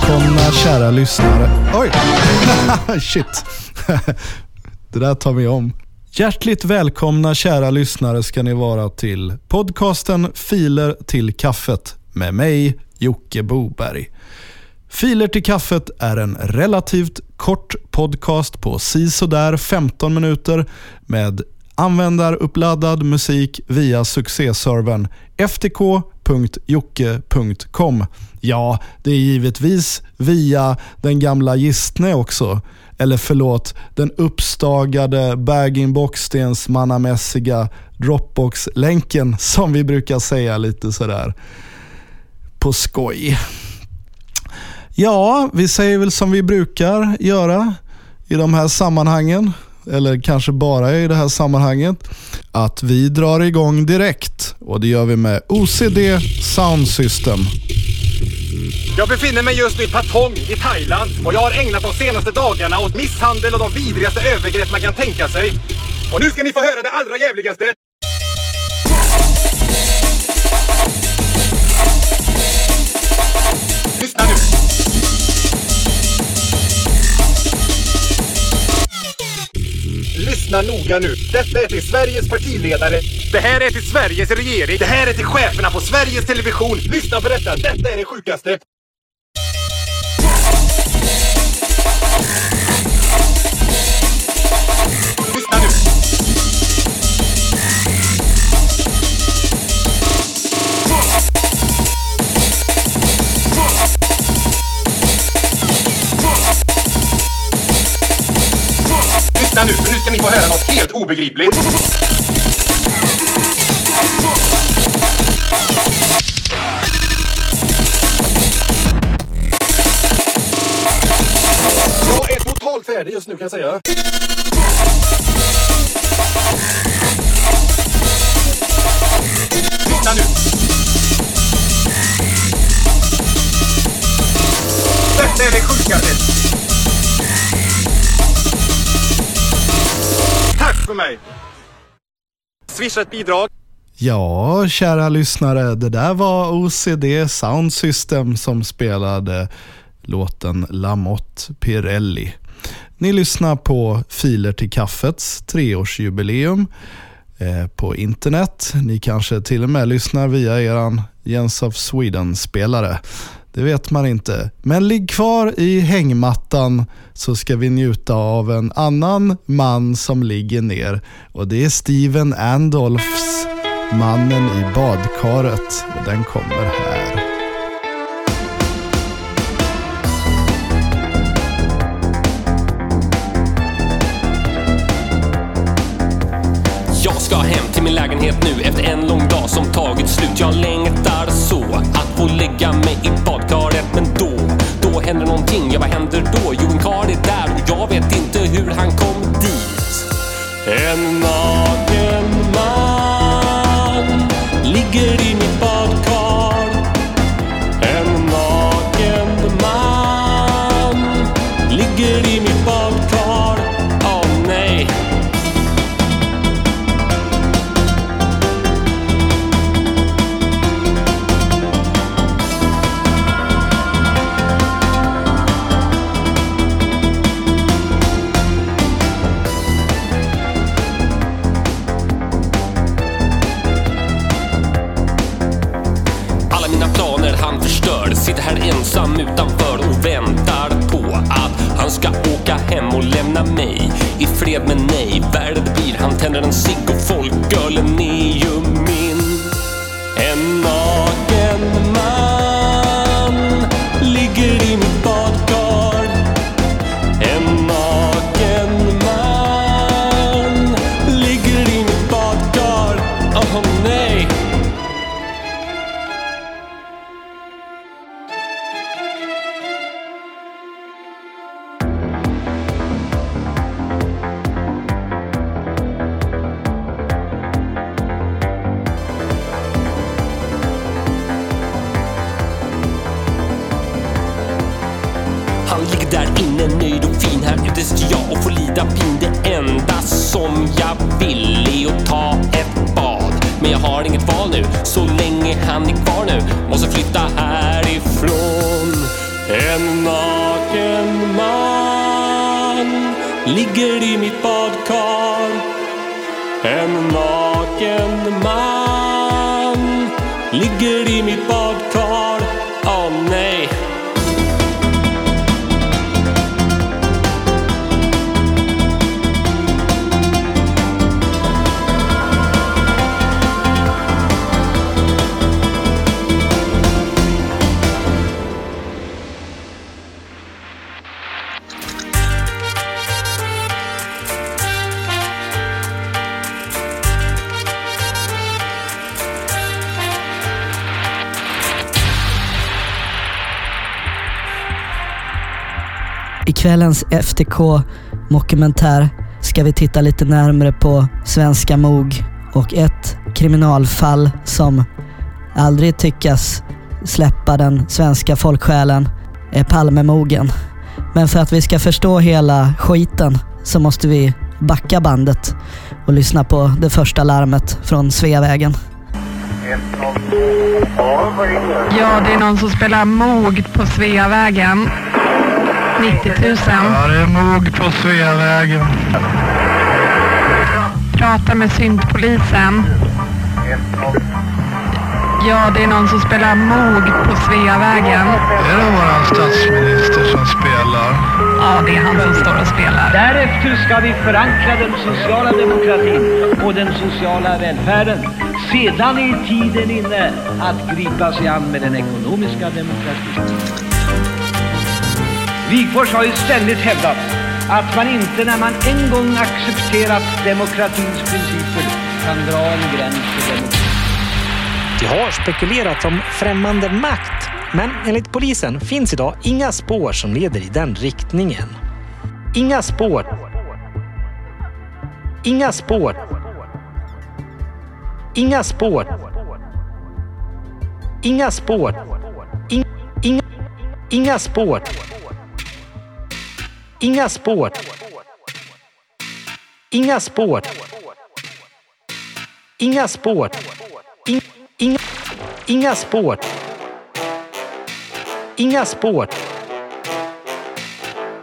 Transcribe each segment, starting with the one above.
välkomna kära lyssnare. Oj! Shit. Det där tar vi om. Hjärtligt välkomna kära lyssnare ska ni vara till podcasten Filer till kaffet med mig Jocke Boberg. Filer till kaffet är en relativt kort podcast på sisådär 15 minuter med användaruppladdad musik via succéservern www.jocke.com. Ja, det är givetvis via den gamla Gistne också. Eller förlåt, den uppstagade bag-in-box-stensmannamässiga Dropbox-länken som vi brukar säga lite sådär på skoj. Ja, vi säger väl som vi brukar göra i de här sammanhangen, eller kanske bara i det här sammanhanget, att vi drar igång direkt och det gör vi med OCD Sound System. Jag befinner mig just nu i Patong i Thailand och jag har ägnat de senaste dagarna åt misshandel och de vidrigaste övergrepp man kan tänka sig. Och nu ska ni få höra det allra jävligaste. Lyssna noga nu. Detta är till Sveriges partiledare. Det här är till Sveriges regering. Det här är till cheferna på Sveriges Television. Lyssna på detta. Detta är det sjukaste. Lyssna nu, för nu ska ni få höra något helt obegripligt. Jag är totalt färdig just nu kan jag säga. Lyssna nu. Detta är det sjukaste. För mig. Swisha ett bidrag. Ja, kära lyssnare, det där var OCD Sound System som spelade låten Lamotte Pirelli. Ni lyssnar på Filer till kaffets treårsjubileum eh, på internet. Ni kanske till och med lyssnar via eran Jens of Sweden-spelare. Det vet man inte. Men ligg kvar i hängmattan så ska vi njuta av en annan man som ligger ner. Och det är Steven Andolfs Mannen i badkaret. Och den kommer här. Jag ska hem till min lägenhet nu efter en lång dag som tagit slut. Jag längtar så att få lägga mig i badkaret. Jag vet inte hur han kom dit. En natt i fred men nej, värre blir. Han tänder en cigg kan ni kvar nu. Måste flytta härifrån. En naken man ligger i mitt bad. I kvällens FTK-mockumentär ska vi titta lite närmare på svenska MOG och ett kriminalfall som aldrig tyckas släppa den svenska folksjälen eh, är Palmemogen. Men för att vi ska förstå hela skiten så måste vi backa bandet och lyssna på det första larmet från Sveavägen. Ja, det är någon som spelar MOG på Sveavägen. 90 000. Ja, det är Moog på Sveavägen. Prata med syntpolisen. Ja, det är någon som spelar Moog på Sveavägen. Är det våran statsminister som spelar? Ja, det är han som står och spelar. Därefter ska vi förankra den sociala demokratin och den sociala välfärden. Sedan är tiden inne att gripa sig an med den ekonomiska demokratin. Wigforss har ju ständigt hävdat att man inte när man en gång accepterat demokratins principer kan dra en gräns för demokratin. Det har spekulerats om främmande makt, men enligt polisen finns idag inga spår som leder i den riktningen. Inga spår. Inga spår. Inga spår. Inga spår. Inga inga, inga spår. Inga spår. Inga spår. Inga spår. In, in, inga spår. Inga spår.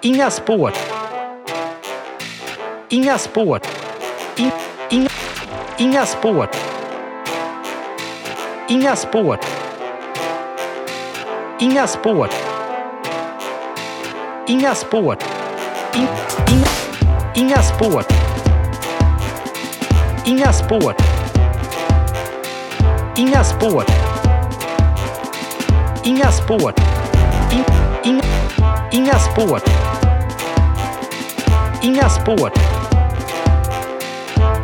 Inga spår. Inga spår. In, inga, inga spår. Inga spår. Inga spår. Inga spår. In, inga, inga spår. Inga spår. Inga spår. Inga spår. In, inga, inga spår. Inga spår.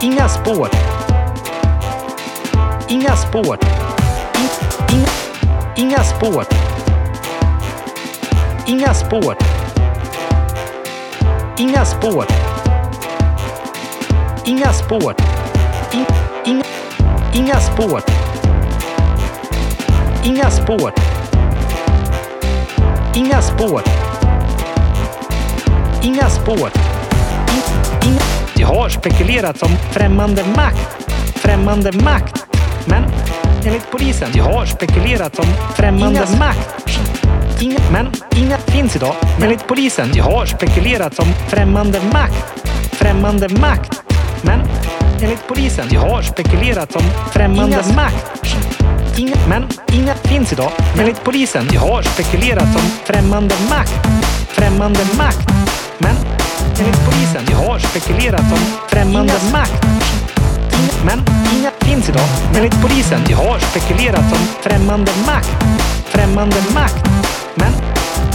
Inga spår. Inga spår. In, inga, inga spår. Inga spår. Inga spår. In, inga, inga spår. Inga spår. Inga spår. Inga spår. In, inga. Det har spekulerats om främmande makt. Främmande makt. Men enligt polisen, det har spekulerats om främmande Inga- makt. Inga, men inga finns idag. Enligt polisen, det har spekulerats om främmande makt. Främmande makt. Men enligt polisen, det har spekulerats om främmande Inga- makt. Inga, men inga finns idag. Enligt polisen, det har spekulerats om främmande makt. Främmande makt. Men enligt polisen. Det har spekulerats om främmande makt. Men inga finns idag. Enligt polisen. Det har spekulerats om främmande makt. Främmande makt. Men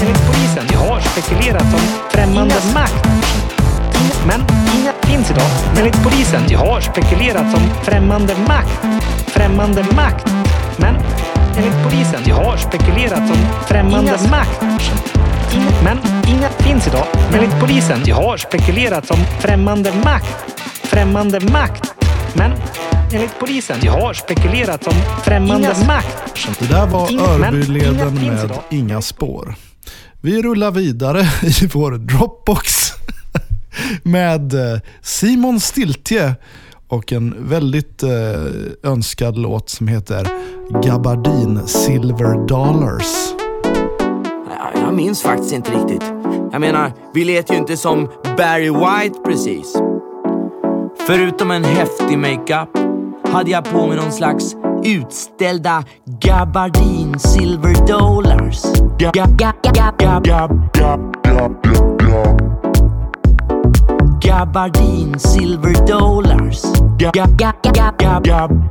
enligt polisen. Det har spekulerats om främmande makt. Men inga finns idag. Enligt polisen. Det har spekulerats om främmande makt. Främmande makt. Men enligt polisen. Det har spekulerats om främmande makt. Men inga finns idag. Enligt polisen. Det har spekulerats om främmande makt. Främmande makt. Men enligt polisen. Det har spekulerats om främmande makt. Det där var Inga- Örbyleden inga med idag. Inga spår. Vi rullar vidare i vår Dropbox med eh, Simon Stiltje och en väldigt eh, önskad låt som heter Gabardin Silver Dollars. Ja, Jag minns faktiskt inte riktigt. Jag menar, vi lät ju inte som Barry White precis. Förutom en häftig makeup hade jag på mig någon slags utställda gabardin silver dollars. Ga- ga- ga- Gabardin silver dollars. gab, gab, gab, gab, gab,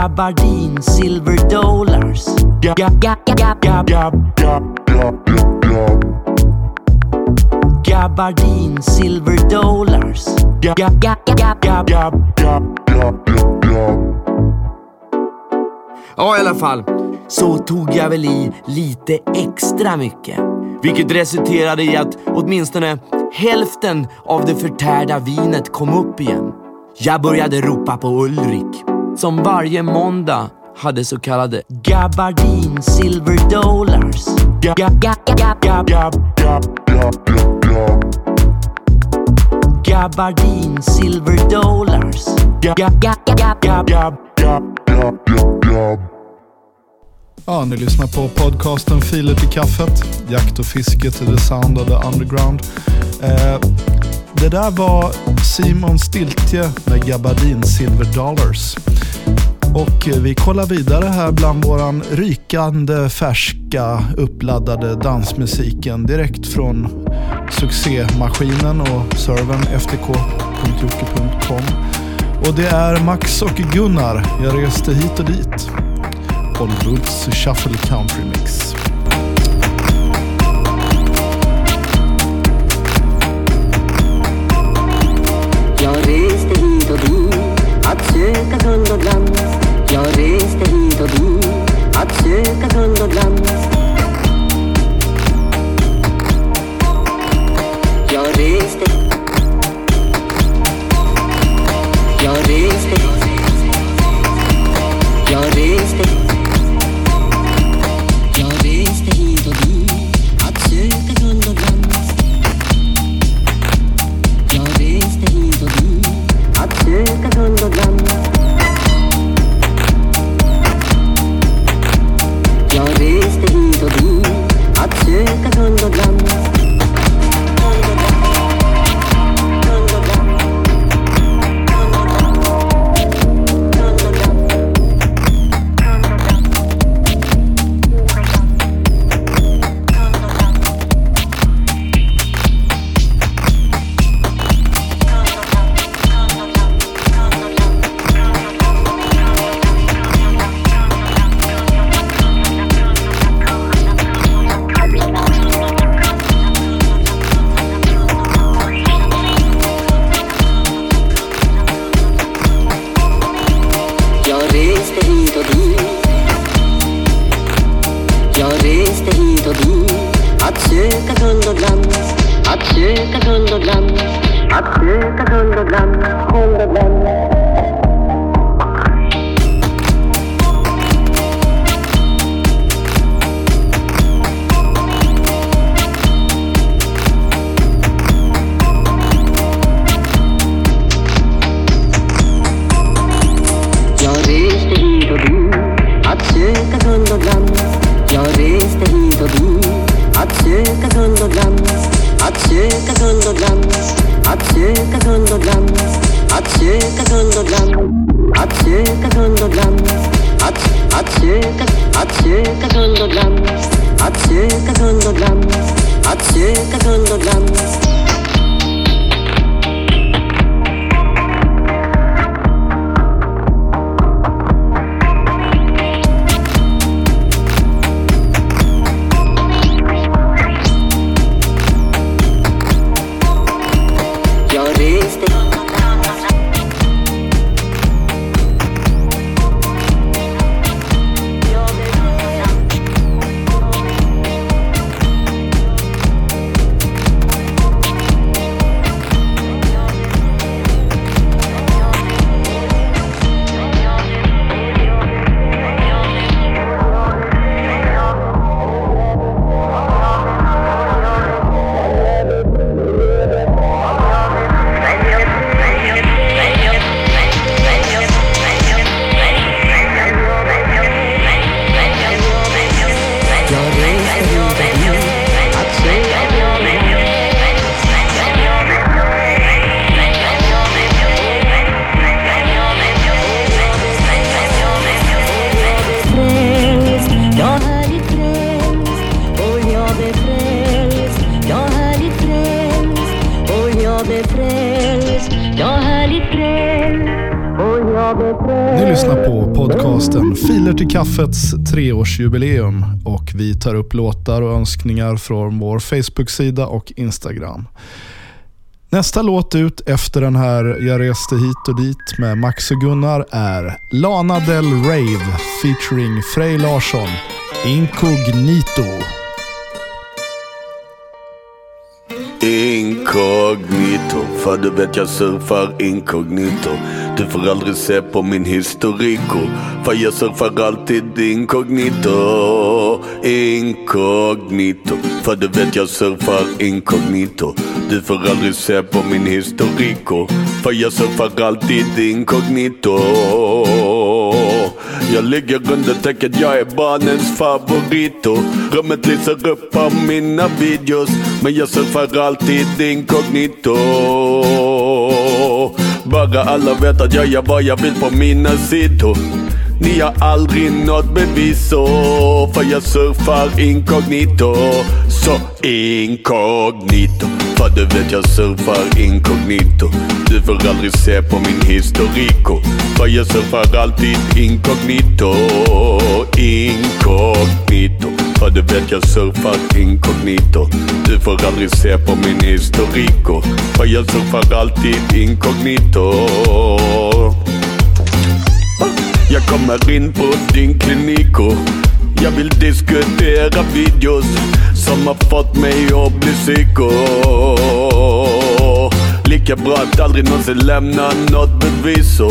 Gabardin silver dollars. Ga- ga- ga- ga- ga- ga- Gabardin silver dollars. Ga- ga- ga- ga- ga- ga- Ja, i alla fall. Så tog jag väl i lite extra mycket. Vilket resulterade i att åtminstone hälften av det förtärda vinet kom upp igen. Jag började ropa på Ulrik, som varje måndag hade så kallade Gabardin Silver Dollars. Ga- ga- ga- ga- ga- ga- ga- Gabardin Silver Dollars. Ga- ga- ga- ga- ga- ga- Ja, ni lyssnar på podcasten Filer till kaffet. Jakt och fiske till the sound of the underground. Eh, det där var Simon Stiltje med Gabardin Silver Dollars. Och vi kollar vidare här bland våran rykande färska uppladdade dansmusiken direkt från succémaskinen och servern ftk.jocke.com. Och det är Max och Gunnar. Jag reste hit och dit. Hollywoods Shuffle Country Mix. Jag att söka guld och glans. Jag reste reste podcasten Filer till kaffets treårsjubileum och vi tar upp låtar och önskningar från vår Facebook-sida och Instagram. Nästa låt ut efter den här Jag reste hit och dit med Max och Gunnar är Lana Del Rave featuring Frej Larsson, Incognito. Inkognito, för du vet jag surfar inkognito. Du får aldrig se på min historiko. För jag surfar alltid inkognito. Inkognito, för du vet jag surfar inkognito. Du får aldrig se på min historiko. För jag surfar alltid inkognito jag ligger under täcket, jag är barnens favorito Rummet lyser upp av mina videos. Men jag surfar alltid inkognito. Bara alla vet att jag gör vad jag vill på mina sidor. Ni har aldrig något bevis så För jag surfar inkognito. Så inkognito. För du vet jag surfar inkognito. Du får aldrig se på min historiko. För jag surfar alltid inkognito. Inkognito. För du vet jag surfar inkognito. Du får aldrig se på min historiko. För jag surfar alltid inkognito. Jag kommer in på din kliniko jag vill diskutera videos som har fått mig att bli psyko Lika bra att aldrig någonsin lämna något bevis så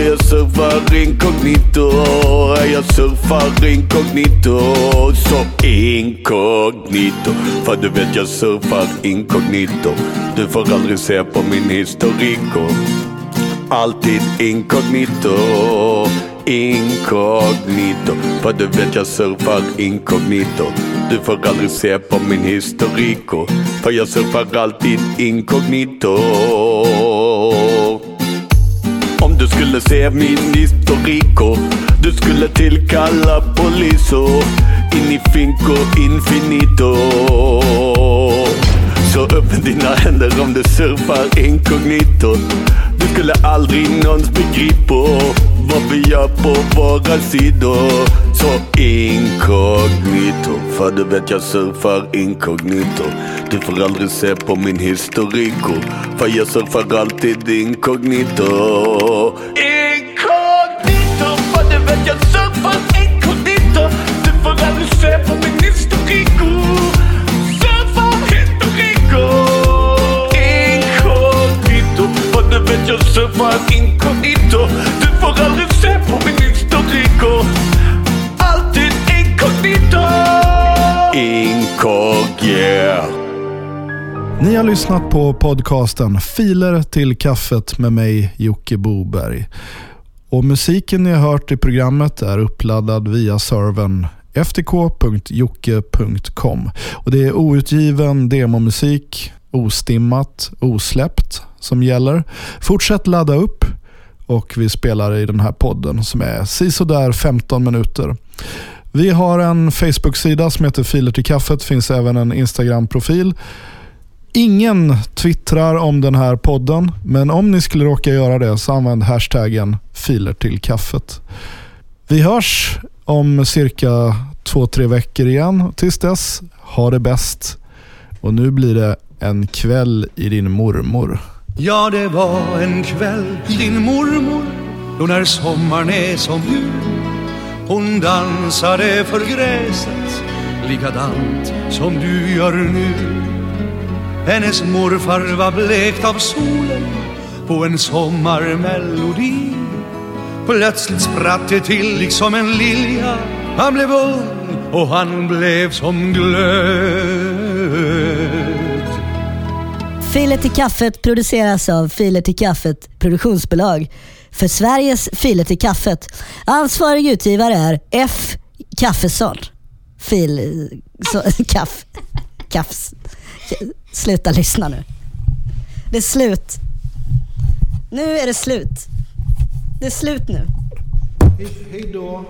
jag surfar inkognito, jag surfar inkognito. Så inkognito, för du vet jag surfar inkognito. Du får aldrig se på min historiko Alltid inkognito, inkognito. För du vet jag surfar inkognito. Du får aldrig se på min historiko För jag surfar alltid inkognito. Om du skulle se min historiko Du skulle tillkalla poliso. In i finco infinito. Så upp dina händer om du surfar inkognito. Du skulle aldrig någons begripa vad vi gör på våra sidor. Så inkognito, för du vet jag surfar inkognito. Du får aldrig se på min historiko För jag surfar alltid inkognito. Inkognito, för du vet jag surfar inkognito. Du får aldrig se på min historiko Surfar historiko Inkognito, för du vet jag surfar inkognito. Har lyssnat på podcasten Filer till kaffet med mig Jocke Boberg. Och musiken ni har hört i programmet är uppladdad via servern ftk.jocke.com. Och Det är outgiven demomusik, ostimmat, osläppt som gäller. Fortsätt ladda upp och vi spelar i den här podden som är sisådär 15 minuter. Vi har en Facebook-sida som heter Filer till kaffet. finns även en Instagram-profil. Ingen twittrar om den här podden, men om ni skulle råka göra det så använd hashtaggen filer till kaffet. Vi hörs om cirka två, tre veckor igen. Tills dess, ha det bäst. Och nu blir det en kväll i din mormor. Ja, det var en kväll i din mormor då när sommaren är som nu. hon dansade för gräset likadant som du gör nu hennes morfar var blekt av solen på en sommarmelodi Plötsligt spratt det till liksom en lilja Han blev ung och han blev som glöd Filet i kaffet produceras av Filet i kaffet produktionsbolag för Sveriges Filet i kaffet. Ansvarig utgivare är F. Kaffesson. Fil... Så, kaff... Kaffs... Sluta lyssna nu. Det är slut. Nu är det slut. Det är slut nu. Hej då.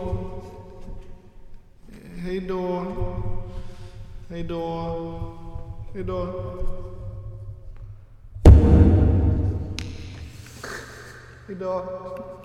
Hej då. Hej då. Hej då. Hej då.